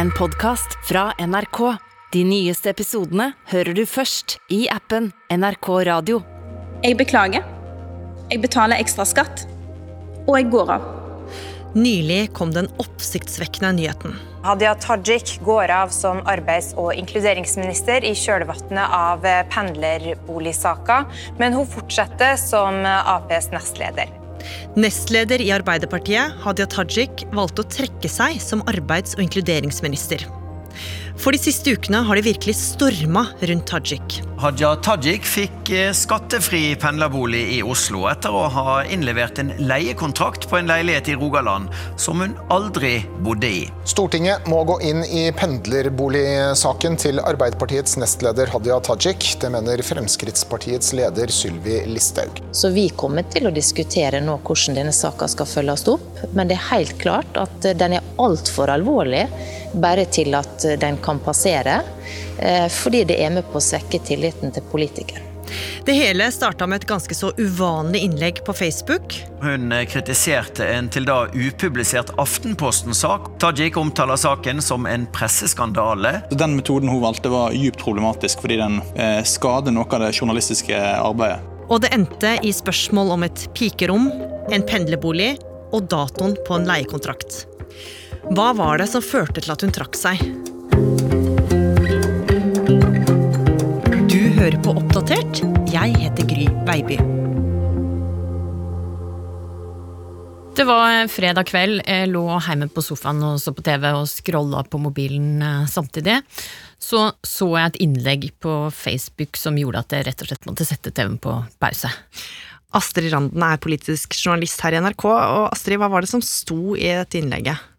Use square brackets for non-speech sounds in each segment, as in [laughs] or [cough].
en podkast fra NRK. De nyeste episodene hører du først i appen NRK Radio. Jeg beklager. Jeg betaler ekstra skatt. Og jeg går av. Nylig kom den oppsiktsvekkende nyheten. Hadia Tajik går av som arbeids- og inkluderingsminister i kjølvannet av pendlerboligsaka, men hun fortsetter som Aps nestleder. Nestleder i Arbeiderpartiet, Hadia Tajik, valgte å trekke seg som arbeids- og inkluderingsminister. For de siste ukene har det virkelig storma rundt Tajik. Haja Tajik fikk eh, skattefri pendlerbolig i Oslo etter å ha innlevert en leiekontrakt på en leilighet i Rogaland som hun aldri bodde i. Stortinget må gå inn i pendlerboligsaken til Arbeiderpartiets nestleder Hadia Tajik. Det mener Fremskrittspartiets leder Sylvi Listhaug. Så vi kommer til å diskutere nå hvordan denne saka skal følges opp. Men det er helt klart at den er altfor alvorlig bare til at den kan passere. eh, Fordi det er med på å svekke tilliten til politikere. Det hele starta med et ganske så uvanlig innlegg på Facebook. Hun eh, kritiserte en til da upublisert Aftenposten-sak. Tajik omtaler saken som en presseskandale. Den metoden hun valgte var djupt problematisk fordi den eh, skader noe av det journalistiske arbeidet. Og det endte i spørsmål om et pikerom, en pendlerbolig og datoen på en leiekontrakt. Hva var det som førte til at hun trakk seg? Du hører på Oppdatert. Jeg heter Gry Veiby. Det var fredag kveld. Jeg lå hjemme på sofaen og så på TV og scrolla på mobilen eh, samtidig. Så så jeg et innlegg på Facebook som gjorde at jeg rett og slett måtte sette TV-en på pause. Astrid Randen er politisk journalist her i NRK. Og Astrid, hva var det som sto i dette innlegget?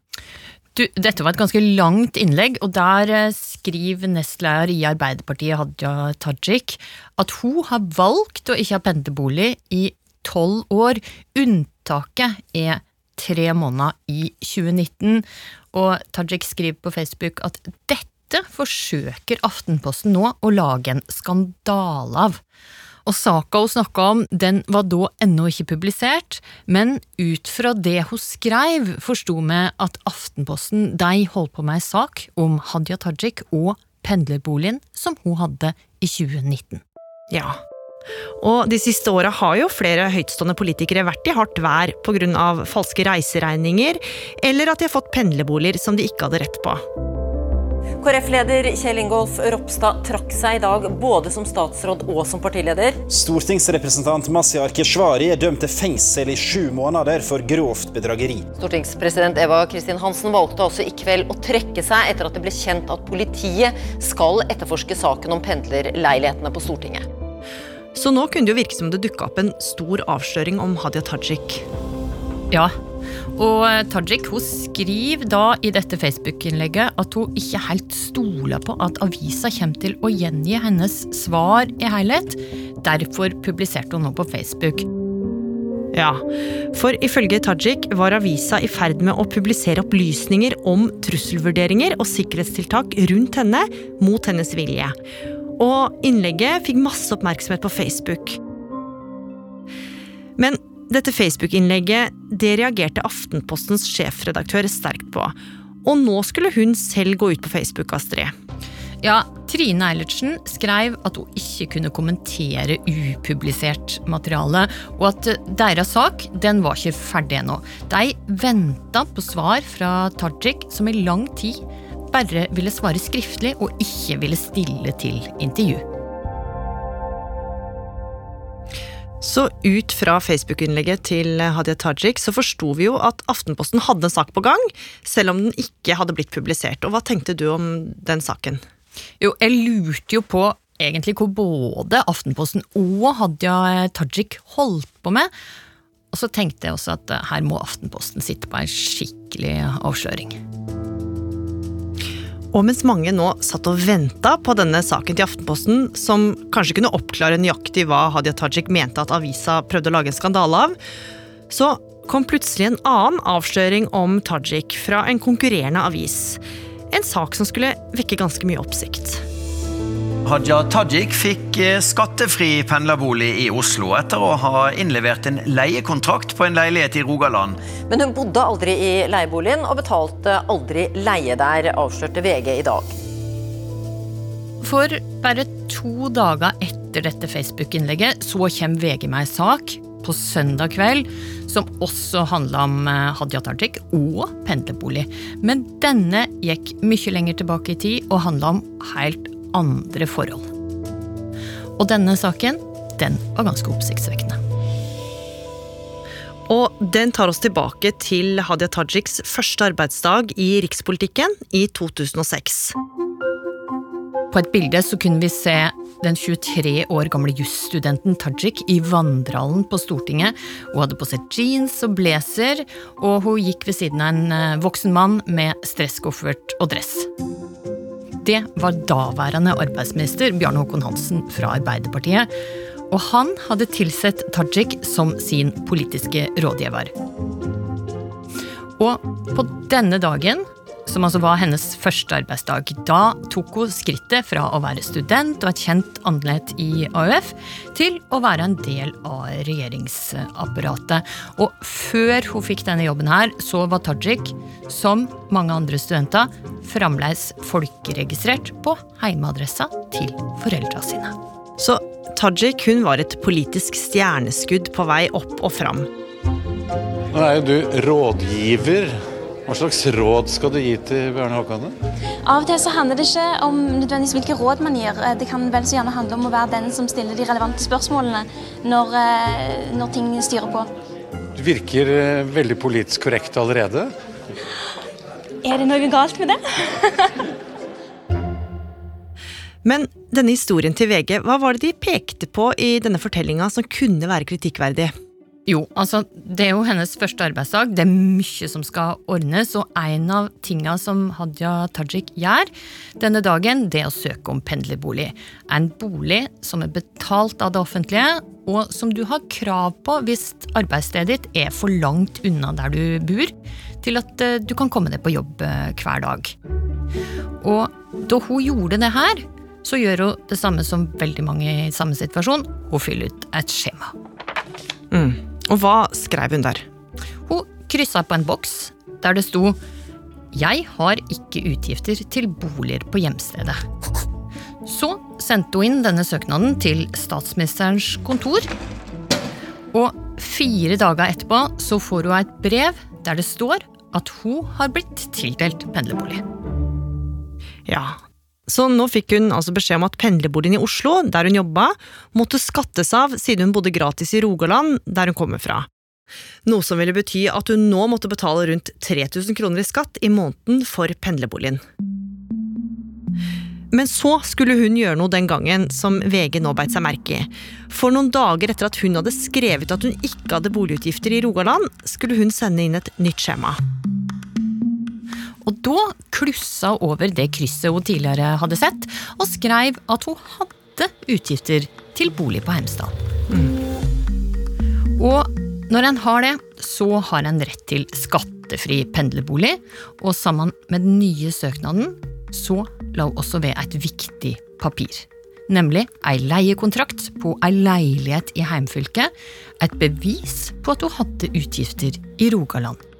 Du, dette var et ganske langt innlegg, og der eh, skriver nestleder i Arbeiderpartiet Hadia Tajik at hun har valgt å ikke ha pendlerbolig i tolv år. Unntaket er tre måneder i 2019. Og Tajik skriver på Facebook at dette forsøker Aftenposten nå å lage en skandale av. Og saka hun snakka om, den var da ennå ikke publisert, men ut fra det hun skrev, forsto vi at Aftenposten de holdt på med ei sak om Hadia Tajik og pendlerboligen som hun hadde i 2019. Ja. Og de siste åra har jo flere høytstående politikere vært i hardt vær pga. falske reiseregninger, eller at de har fått pendlerboliger som de ikke hadde rett på. KrF-leder Kjell Ingolf Ropstad trakk seg i dag både som statsråd og som partileder. Stortingsrepresentant Masiar Keshvari er dømt til fengsel i sju måneder for grovt bedrageri. Stortingspresident Eva Kristin Hansen valgte også i kveld å trekke seg etter at det ble kjent at politiet skal etterforske saken om pendlerleilighetene på Stortinget. Så nå kunne det jo virke som det dukka opp en stor avsløring om Hadia Tajik. Ja, og Tajik hun skriver da i dette Facebook-innlegget at hun ikke helt stoler på at avisa kommer til å gjengi hennes svar i helhet. Derfor publiserte hun nå på Facebook. Ja, for ifølge Tajik var avisa i ferd med å publisere opplysninger om trusselvurderinger og sikkerhetstiltak rundt henne mot hennes vilje. Og innlegget fikk masse oppmerksomhet på Facebook. Men dette Facebook-innlegget det reagerte Aftenpostens sjefredaktør sterkt på. Og nå skulle hun selv gå ut på Facebook, Astrid. Ja, Trine Eilertsen skrev at hun ikke kunne kommentere upublisert materiale, og at deres sak den var ikke ferdig ennå. De venta på svar fra Tajik, som i lang tid bare ville svare skriftlig og ikke ville stille til intervju. Så ut fra Facebook-innlegget til Hadia Tajik så forsto vi jo at Aftenposten hadde en sak på gang, selv om den ikke hadde blitt publisert. Og hva tenkte du om den saken? Jo, jeg lurte jo på egentlig hvor både Aftenposten og Hadia Tajik holdt på med. Og så tenkte jeg også at her må Aftenposten sitte på en skikkelig avsløring. Og mens mange nå satt og venta på denne saken til Aftenposten, som kanskje kunne oppklare nøyaktig hva Hadia Tajik mente at avisa prøvde å lage en skandale av, så kom plutselig en annen avsløring om Tajik fra en konkurrerende avis. En sak som skulle vekke ganske mye oppsikt. Hadia Tajik fikk eh, skattefri pendlerbolig i Oslo etter å ha innlevert en leiekontrakt på en leilighet i Rogaland. Men hun bodde aldri i leieboligen og betalte aldri leie der, avslørte VG i dag. For bare to dager etter dette Facebook-innlegget så kommer VG med en sak på søndag kveld som også handla om eh, Hadia Tajik og pendlerbolig. Men denne gikk mye lenger tilbake i tid og handla om helt andre forhold. Og denne saken, den var ganske oppsiktsvekkende. Og den tar oss tilbake til Hadia Tajiks første arbeidsdag i rikspolitikken i 2006. På et bilde så kunne vi se den 23 år gamle jusstudenten Tajik i vandrehallen på Stortinget. Hun hadde på seg jeans og blazer, og hun gikk ved siden av en eh, voksen mann med stresskoffert og dress. Det var daværende arbeidsminister Bjarne Håkon Hansen fra Arbeiderpartiet. Og han hadde tilsett Tajik som sin politiske rådgiver. Og på denne dagen som altså var hennes første arbeidsdag. Da tok hun skrittet fra å være student og et kjent åndelighet i AUF, til å være en del av regjeringsapparatet. Og før hun fikk denne jobben her, så var Tajik, som mange andre studenter, fremdeles folkeregistrert på heimeadressa til foreldra sine. Så Tajik hun var et politisk stjerneskudd på vei opp og fram. Nå er jo du rådgiver hva slags råd skal du gi til Bjørn Håkon? Av og til så handler det ikke om nødvendigvis hvilke råd man gir. Det kan vel så gjerne handle om å være den som stiller de relevante spørsmålene når, eh, når ting styrer på. Du virker eh, veldig politisk korrekt allerede. Er det noe galt med det? [laughs] Men denne historien til VG, hva var det de pekte på i denne fortellinga som kunne være kritikkverdig? Jo, altså, det er jo hennes første arbeidsdag. Det er mye som skal ordnes, og en av tinga som Hadia Tajik gjør denne dagen, det er å søke om pendlerbolig. En bolig som er betalt av det offentlige, og som du har krav på hvis arbeidsstedet ditt er for langt unna der du bor, til at eh, du kan komme deg på jobb eh, hver dag. Og da hun gjorde det her, så gjør hun det samme som veldig mange i samme situasjon. Hun fyller ut et skjema. Mm. Og hva skrev hun der? Hun kryssa på en boks der det sto 'Jeg har ikke utgifter til boliger på hjemstedet'. Så sendte hun inn denne søknaden til statsministerens kontor. Og fire dager etterpå så får hun et brev der det står at hun har blitt tildelt pendlerbolig. Ja, så nå fikk hun altså beskjed om at pendlerboligen i Oslo, der hun jobba, måtte skattes av siden hun bodde gratis i Rogaland, der hun kommer fra. Noe som ville bety at hun nå måtte betale rundt 3000 kroner i skatt i måneden for pendlerboligen. Men så skulle hun gjøre noe den gangen som VG nå beit seg merke i. For noen dager etter at hun hadde skrevet at hun ikke hadde boligutgifter i Rogaland, skulle hun sende inn et nytt skjema. Og da klussa hun over det krysset hun tidligere hadde sett, og skrev at hun hadde utgifter til bolig på Heimstad. Mm. Og når en har det, så har en rett til skattefri pendlerbolig, og sammen med den nye søknaden så la hun også ved et viktig papir. Nemlig ei leiekontrakt på ei leilighet i heimfylket, et bevis på at hun hadde utgifter i Rogaland.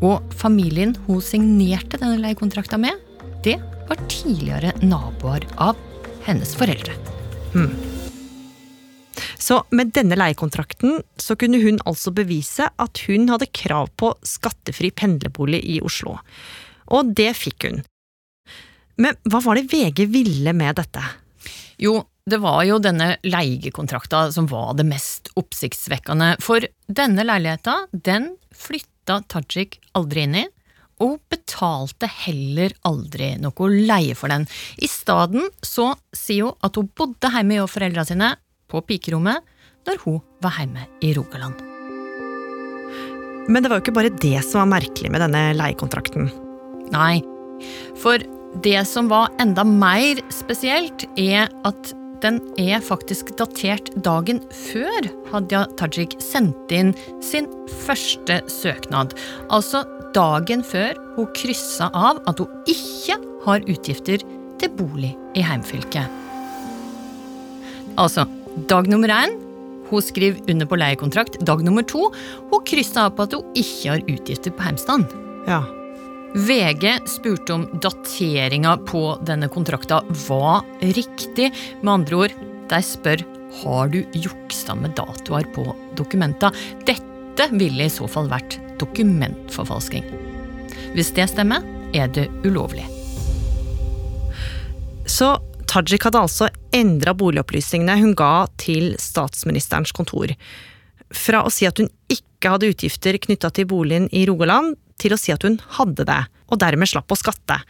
Og familien hun signerte denne leiekontrakta med, det var tidligere naboer av hennes foreldre. Hmm. Så med denne leiekontrakten så kunne hun altså bevise at hun hadde krav på skattefri pendlerbolig i Oslo. Og det fikk hun. Men hva var det VG ville med dette? Jo, det var jo denne leiekontrakta som var det mest oppsiktsvekkende. For denne leiligheta, den flytta flytta Tajik aldri inn i, og betalte heller aldri noe leie for den. I stedet så sier hun at hun bodde hjemme hos foreldra sine, på pikerommet, når hun var hjemme i Rogaland. Men det var jo ikke bare det som var merkelig med denne leiekontrakten. Nei, for det som var enda mer spesielt, er at den er faktisk datert dagen før Hadia Tajik sendte inn sin første søknad. Altså dagen før hun kryssa av at hun ikke har utgifter til bolig i heimfylket. Altså, dag nummer én hun skriver under på leiekontrakt. Dag nummer to hun kryssa av på at hun ikke har utgifter på heimstand. Ja. VG spurte om dateringa på denne kontrakta var riktig. Med andre ord, de spør har du juksa med datoer på dokumenta. Dette ville i så fall vært dokumentforfalskning. Hvis det stemmer, er det ulovlig. Så Tajik hadde altså endra boligopplysningene hun ga til statsministerens kontor. Fra å si at hun ikke hadde utgifter knytta til boligen i Rogaland, til å si at hun hadde det, og dermed slapp å skatte.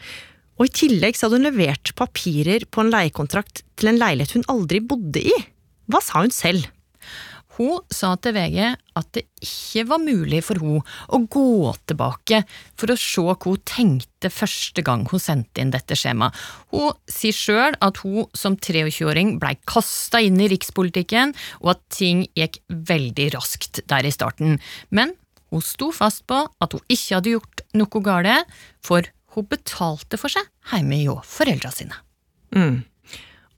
Og i tillegg så hadde hun levert papirer på en leiekontrakt til en leilighet hun aldri bodde i. Hva sa hun selv? Hun sa til VG at det ikke var mulig for hun å gå tilbake for å se hva hun tenkte første gang hun sendte inn dette skjemaet. Hun sier sjøl at hun som 23-åring blei kasta inn i rikspolitikken, og at ting gikk veldig raskt der i starten. Men hun sto fast på at hun ikke hadde gjort noe galt, for hun betalte for seg hjemme hjå foreldra sine. Mm.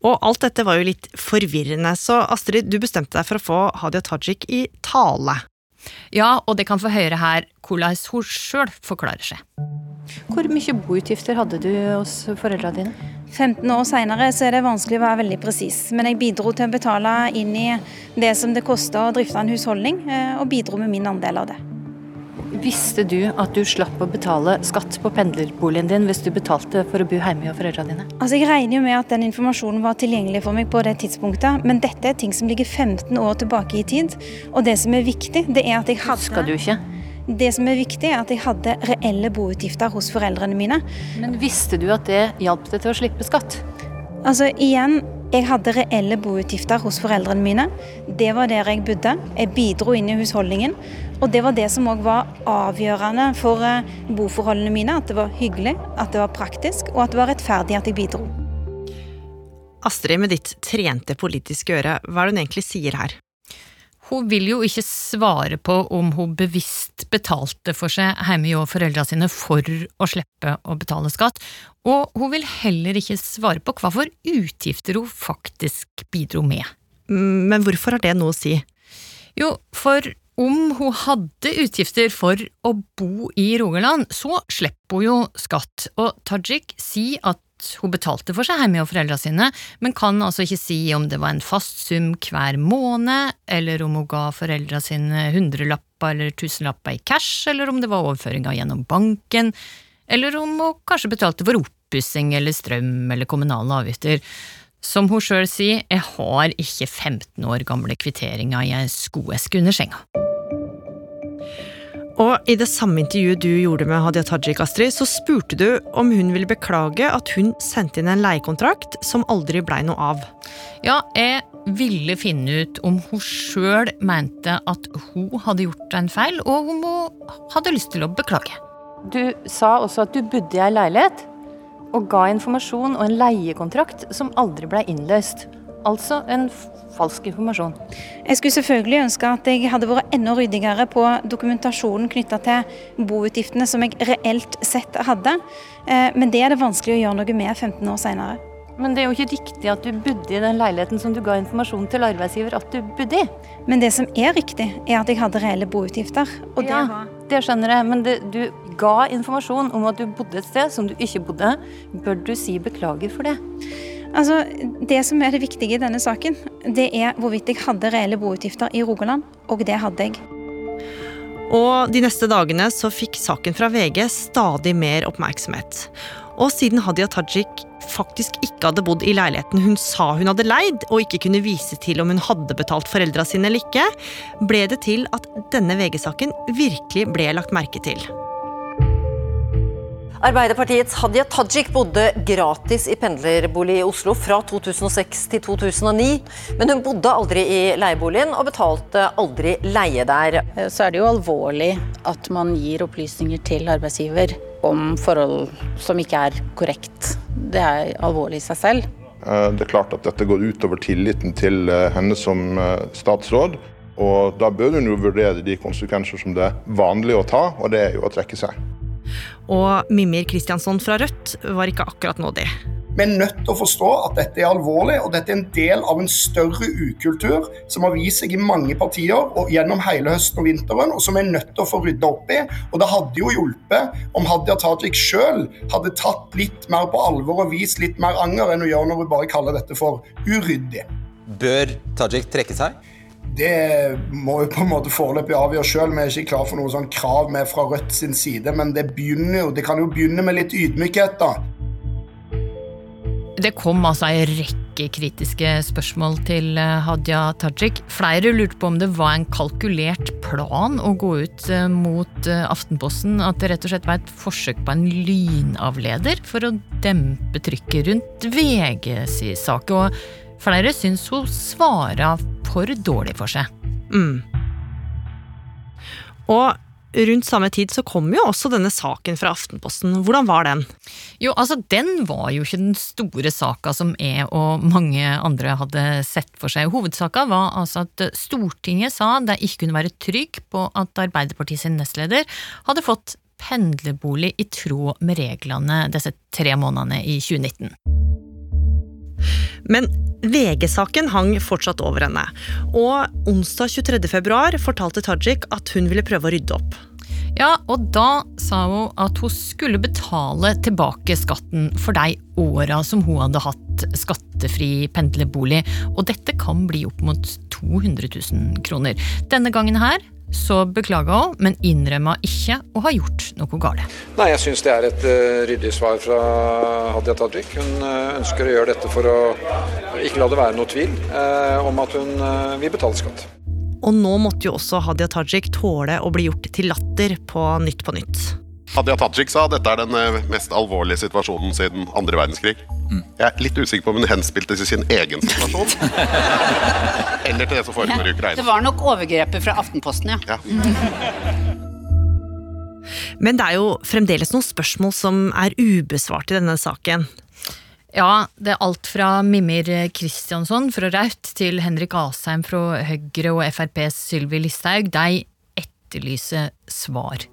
Og alt dette var jo litt forvirrende, så Astrid, du bestemte deg for å få Hadia Tajik i tale. Ja, og det kan få høre her hvordan hun sjøl forklarer seg. Hvor mye boutgifter hadde du hos foreldra dine? 15 år seinere er det vanskelig å være veldig presis, men jeg bidro til å betale inn i det som det kosta å drifte en husholdning, eh, og bidro med min andel av det. Visste du at du slapp å betale skatt på pendlerboligen din hvis du betalte for å bo hjemme hos foreldrene dine? Altså, Jeg regner jo med at den informasjonen var tilgjengelig for meg på det tidspunktet, men dette er ting som ligger 15 år tilbake i tid. Og det som er viktig, det er at jeg hadde Husker du ikke? Det som er viktig, er at jeg hadde reelle boutgifter hos foreldrene mine. Men visste du at det hjalp deg til å slippe skatt? Altså, igjen, jeg hadde reelle boutgifter hos foreldrene mine. Det var der jeg bodde. Jeg bidro inn i husholdningen. Og det var det som òg var avgjørende for eh, boforholdene mine. At det var hyggelig, at det var praktisk, og at det var rettferdig at jeg bidro. Astrid, med ditt trente politiske øre, hva er det hun egentlig sier her? Hun vil jo ikke svare på om hun bevisst betalte for seg hjemme hos foreldrene sine for å slippe å betale skatt, og hun vil heller ikke svare på hva for utgifter hun faktisk bidro med. Men hvorfor har det noe å si? Jo, for om hun hadde utgifter for å bo i Rogaland, så slipper hun jo skatt, og Tajik sier at hun betalte for seg hjemme hos foreldra sine, men kan altså ikke si om det var en fast sum hver måned, eller om hun ga foreldra sine hundrelapper eller tusenlapper i cash, eller om det var overføringer gjennom banken, eller om hun kanskje betalte for oppussing eller strøm eller kommunale avgifter. Som hun sjøl sier, jeg har ikke 15 år gamle kvitteringer i ei skoeske under senga. Og i det samme intervjuet du gjorde med Hadia Tajik, Astrid, så spurte du om hun ville beklage at hun sendte inn en leiekontrakt som aldri blei noe av. Ja, jeg ville finne ut om hun sjøl mente at hun hadde gjort en feil, og om hun hadde lyst til å beklage. Du sa også at du bodde i ei leilighet, og ga informasjon og en leiekontrakt som aldri blei innløst. Altså en falsk informasjon. Jeg skulle selvfølgelig ønske at jeg hadde vært enda ryddigere på dokumentasjonen knytta til boutgiftene som jeg reelt sett hadde, eh, men det er det vanskelig å gjøre noe med 15 år seinere. Men det er jo ikke riktig at du bodde i den leiligheten som du ga informasjon til arbeidsgiver at du bodde i. Men det som er riktig, er at jeg hadde reelle boutgifter. Og ja, det var det skjønner jeg, men det, du ga informasjon om at du bodde et sted som du ikke bodde. Bør du si beklager for det? Altså, Det som er det viktige i denne saken, det er hvorvidt jeg hadde reelle boutgifter i Rogaland, og det hadde jeg. Og de neste dagene så fikk saken fra VG stadig mer oppmerksomhet. Og siden Hadia Tajik faktisk ikke hadde bodd i leiligheten hun sa hun hadde leid, og ikke kunne vise til om hun hadde betalt foreldra sine eller ikke, ble det til at denne VG-saken virkelig ble lagt merke til. Arbeiderpartiets Hadia Tajik bodde gratis i pendlerbolig i Oslo fra 2006 til 2009. Men hun bodde aldri i leieboligen og betalte aldri leie der. Så er det jo alvorlig at man gir opplysninger til arbeidsgiver om forhold som ikke er korrekt. Det er alvorlig i seg selv. Eh, Det er klart at dette går utover tilliten til eh, henne som eh, statsråd. Og da bør hun jo vurdere de konsekvenser som det er vanlig å ta, og det er jo å trekke seg. Og Mimir Kristiansson fra Rødt var ikke akkurat nådig. Vi er nødt til å forstå at dette er alvorlig, og dette er en del av en større ukultur som har vist seg i mange partier og gjennom hele høsten og vinteren, og som vi er nødt til å få rydda opp i. Og det hadde jo hjulpet om Hadia Tajik sjøl hadde tatt litt mer på alvor og vist litt mer anger enn hun gjør når hun bare kaller dette for uryddig. Bør Tajik trekke seg? Det må vi på en måte foreløpig avgjøre sjøl. Vi er ikke klar for noe sånn krav med fra Rødt sin side, men det, jo, det kan jo begynne med litt ydmykhet, da. Det kom altså ei rekke kritiske spørsmål til eh, Hadia Tajik. Flere lurte på om det var en kalkulert plan å gå ut eh, mot eh, Aftenposten. At det rett og slett var et forsøk på en lynavleder for å dempe trykket rundt VGs sak. Og flere syns hun svara for dårlig for seg. Mm. Og rundt samme tid så kom jo også denne saken fra Aftenposten. Hvordan var den? Jo, altså Den var jo ikke den store saka som jeg og mange andre hadde sett for seg. Hovedsaka var altså at Stortinget sa de ikke kunne være trygg på at Arbeiderpartiet sin nestleder hadde fått pendlerbolig i tråd med reglene disse tre månedene i 2019. Men VG-saken hang fortsatt over henne, og onsdag 23. februar fortalte Tajik at hun ville prøve å rydde opp. Ja, og da sa hun at hun skulle betale tilbake skatten for de åra som hun hadde hatt skattefri pendlerbolig, og dette kan bli opp mot 200 000 kroner. Denne gangen her så beklaga hun, men innrømma ikke å ha gjort noe galt. Nei, jeg syns det er et uh, ryddig svar fra Hadia Tajik. Hun uh, ønsker å gjøre dette for å ikke la det være noe tvil uh, om at hun vil betale skatt. Og nå måtte jo også Hadia Tajik tåle å bli gjort til latter på Nytt på Nytt. Hadia Tajik sa dette er den mest alvorlige situasjonen siden andre verdenskrig. Mm. Jeg er litt usikker på om hun henspilte til sin egen situasjon. [laughs] eller til det som foregår i Ukraina. Det var nok overgrepet fra Aftenposten, ja. ja. [laughs] Men det er jo fremdeles noen spørsmål som er ubesvart i denne saken. Ja, det er alt fra Mimir Kristjansson fra Raut til Henrik Asheim fra Høyre og FrPs Sylvi Listhaug. De etterlyser svar.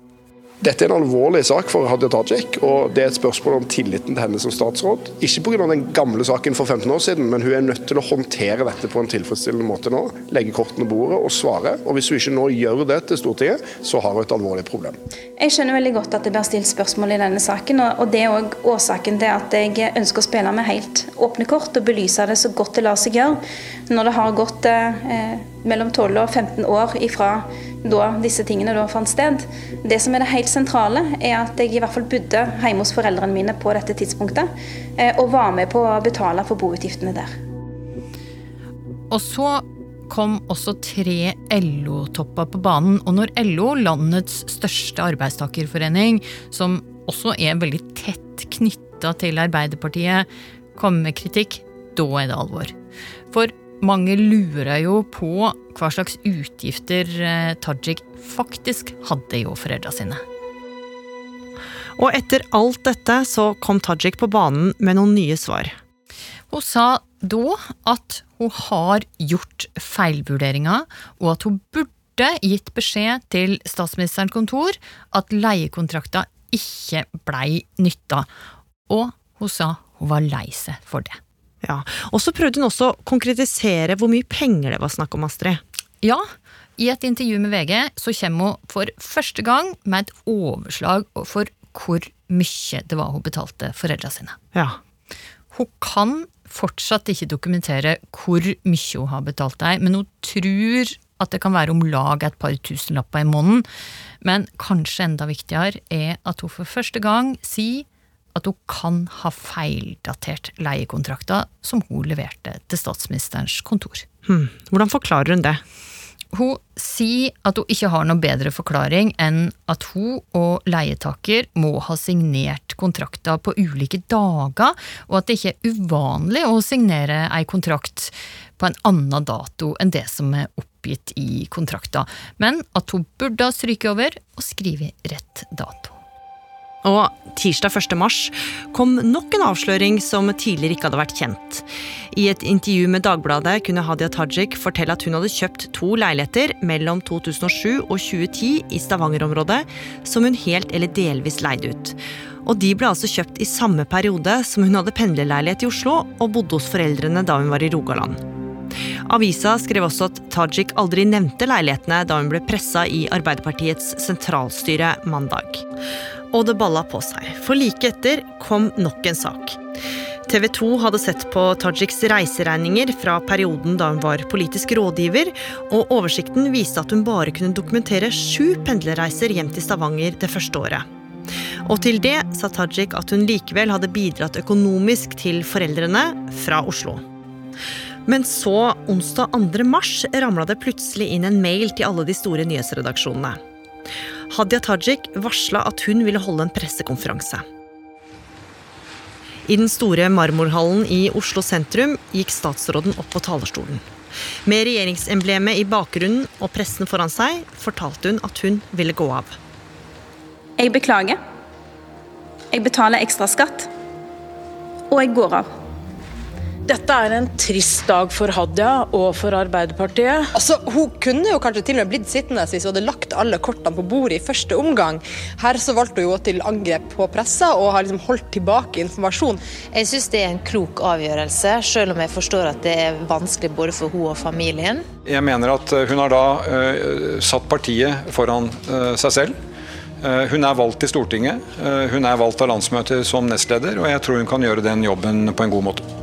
Dette er en alvorlig sak for Hadia Tajik, og det er et spørsmål om tilliten til henne som statsråd. Ikke pga. den gamle saken for 15 år siden, men hun er nødt til å håndtere dette på en tilfredsstillende måte nå. Legge kortene på bordet og svare. Og hvis hun ikke nå gjør det til Stortinget, så har hun et alvorlig problem. Jeg skjønner veldig godt at det blir stilt spørsmål i denne saken, og det er òg årsaken til at jeg ønsker å spille med helt åpne kort og belyse det så godt det lar seg gjøre. Når det har gått eh, mellom 12 og 15 år ifra da disse tingene da fant sted. Det som er det helt sentrale, er at jeg i hvert fall bodde hjemme hos foreldrene mine på dette tidspunktet, eh, og var med på å betale for boutgiftene der. Og så kom også tre LO-topper på banen. Og når LO, landets største arbeidstakerforening, som også er veldig tett knytta til Arbeiderpartiet, kommer med kritikk, da er det alvor. For mange lurer jo på hva slags utgifter eh, Tajik faktisk hadde jo foreldra sine. Og etter alt dette så kom Tajik på banen med noen nye svar. Hun sa da at hun har gjort feilvurderinger, og at hun burde gitt beskjed til statsministerens kontor at leiekontrakta ikke blei nytta. Og hun sa hun var lei seg for det. Ja, Og så prøvde hun også å konkretisere hvor mye penger det var snakk om, Astrid. Ja, i et intervju med VG så kommer hun for første gang med et overslag for hvor mye det var hun betalte foreldra sine. Ja. Hun kan fortsatt ikke dokumentere hvor mye hun har betalt deg, men hun tror at det kan være om lag et par tusenlapper i måneden. Men kanskje enda viktigere er at hun for første gang sier at hun kan ha feildatert leiekontrakta som hun leverte til statsministerens kontor. Hmm. Hvordan forklarer hun det? Hun sier at hun ikke har noe bedre forklaring enn at hun og leietaker må ha signert kontrakta på ulike dager, og at det ikke er uvanlig å signere ei kontrakt på en annen dato enn det som er oppgitt i kontrakta, men at hun burde ha stryket over og skrevet rett dato. Og tirsdag 1. mars kom nok en avsløring som tidligere ikke hadde vært kjent. I et intervju med Dagbladet kunne Hadia Tajik fortelle at hun hadde kjøpt to leiligheter mellom 2007 og 2010 i Stavanger-området, som hun helt eller delvis leide ut. Og de ble altså kjøpt i samme periode som hun hadde pendlerleilighet i Oslo og bodde hos foreldrene da hun var i Rogaland. Avisa skrev også at Tajik aldri nevnte leilighetene da hun ble pressa i Arbeiderpartiets sentralstyre mandag. Og det balla på seg, for like etter kom nok en sak. TV 2 hadde sett på Tajiks reiseregninger fra perioden da hun var politisk rådgiver, og oversikten viste at hun bare kunne dokumentere sju pendlerreiser hjem til Stavanger det første året. Og til det sa Tajik at hun likevel hadde bidratt økonomisk til foreldrene fra Oslo. Men så, onsdag 2. mars, ramla det plutselig inn en mail til alle de store nyhetsredaksjonene. Hadia Tajik varsla at hun ville holde en pressekonferanse. I den store marmorhallen i Oslo sentrum gikk statsråden opp på talerstolen. Med regjeringsemblemet i bakgrunnen og pressen foran seg fortalte hun at hun ville gå av. Jeg beklager. Jeg betaler ekstra skatt. Og jeg går av. Dette er en trist dag for Hadia og for Arbeiderpartiet. Altså, Hun kunne jo kanskje til og med blitt sittende hvis hun hadde lagt alle kortene på bordet i første omgang. Her så valgte hun å til angrep på pressa og har liksom holdt tilbake informasjon. Jeg syns det er en klok avgjørelse, selv om jeg forstår at det er vanskelig både for hun og familien. Jeg mener at eh, hun har da uh, satt partiet foran uh, seg selv. Hun er valgt til Stortinget, hun er valgt av landsmøtet som nestleder, og jeg tror hun kan gjøre den jobben på en god måte.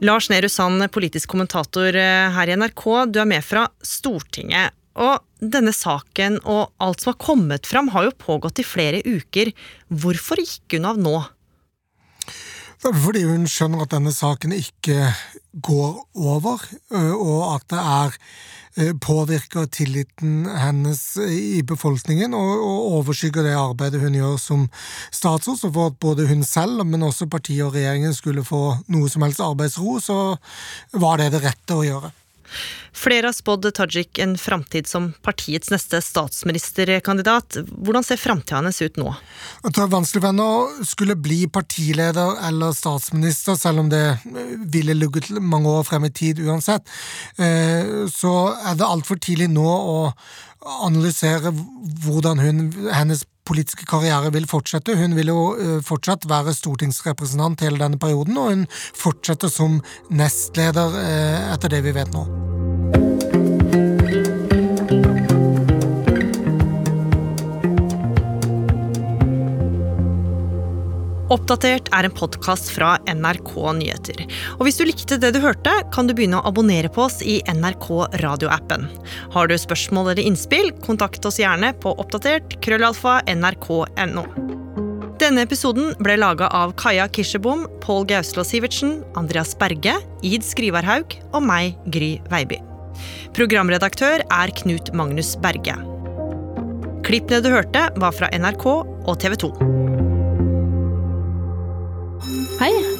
Lars Nehru Sand, politisk kommentator eh, her i NRK, du er med fra Stortinget. Og denne saken og alt som har kommet fram, har jo pågått i flere uker. Hvorfor gikk hun av nå? Fordi hun skjønner at denne saken ikke går over, og at det er påvirker tilliten hennes i befolkningen, og, overskygger det arbeidet hun gjør som statsråd. Så for at både hun selv, men også partiet og regjeringen skulle få noe som helst arbeidsro, så var det det rette å gjøre. Flere har spådd Tajik en framtid som partiets neste statsministerkandidat. Hvordan ser framtida hennes ut nå? Det er vanskelig for henne å skulle bli partileder eller statsminister, selv om det eh, ville ligget mange år frem i tid uansett. Eh, så er det altfor tidlig nå å analysere hvordan hun, hennes politiske karriere vil fortsette. Hun vil jo eh, fortsatt være stortingsrepresentant hele denne perioden, og hun fortsetter som nestleder etter det vi vet nå. Oppdatert er en podkast fra NRK Nyheter. Og hvis du likte det du hørte, kan du begynne å abonnere på oss i NRK radioappen. Har du spørsmål eller innspill, kontakt oss gjerne på oppdatert krøllalfa nrk.no. Denne episoden ble laga av Kaja Kirsebom, Pål Gauslå Sivertsen, Andreas Berge, Id Skrivarhaug og meg, Gry Veiby. Programredaktør er Knut Magnus Berge. Klippene du hørte, var fra NRK og TV 2.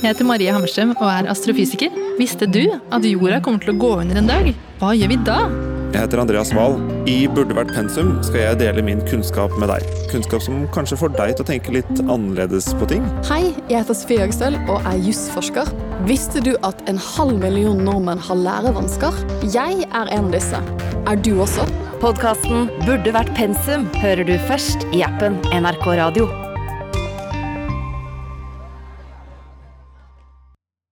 jeg heter Marie Hammerstrøm og er astrofysiker. Visste du at jorda kommer til å gå under en dag? Hva gjør vi da? Jeg heter Andreas Wahl. I Burde vært pensum skal jeg dele min kunnskap med deg. Kunnskap som kanskje får deg til å tenke litt annerledes på ting. Hei, jeg heter Sofie Høgstøl og er jusforsker. Visste du at en halv million nordmenn har lærevansker? Jeg er en av disse. Er du også? Podkasten Burde vært pensum hører du først i appen NRK Radio.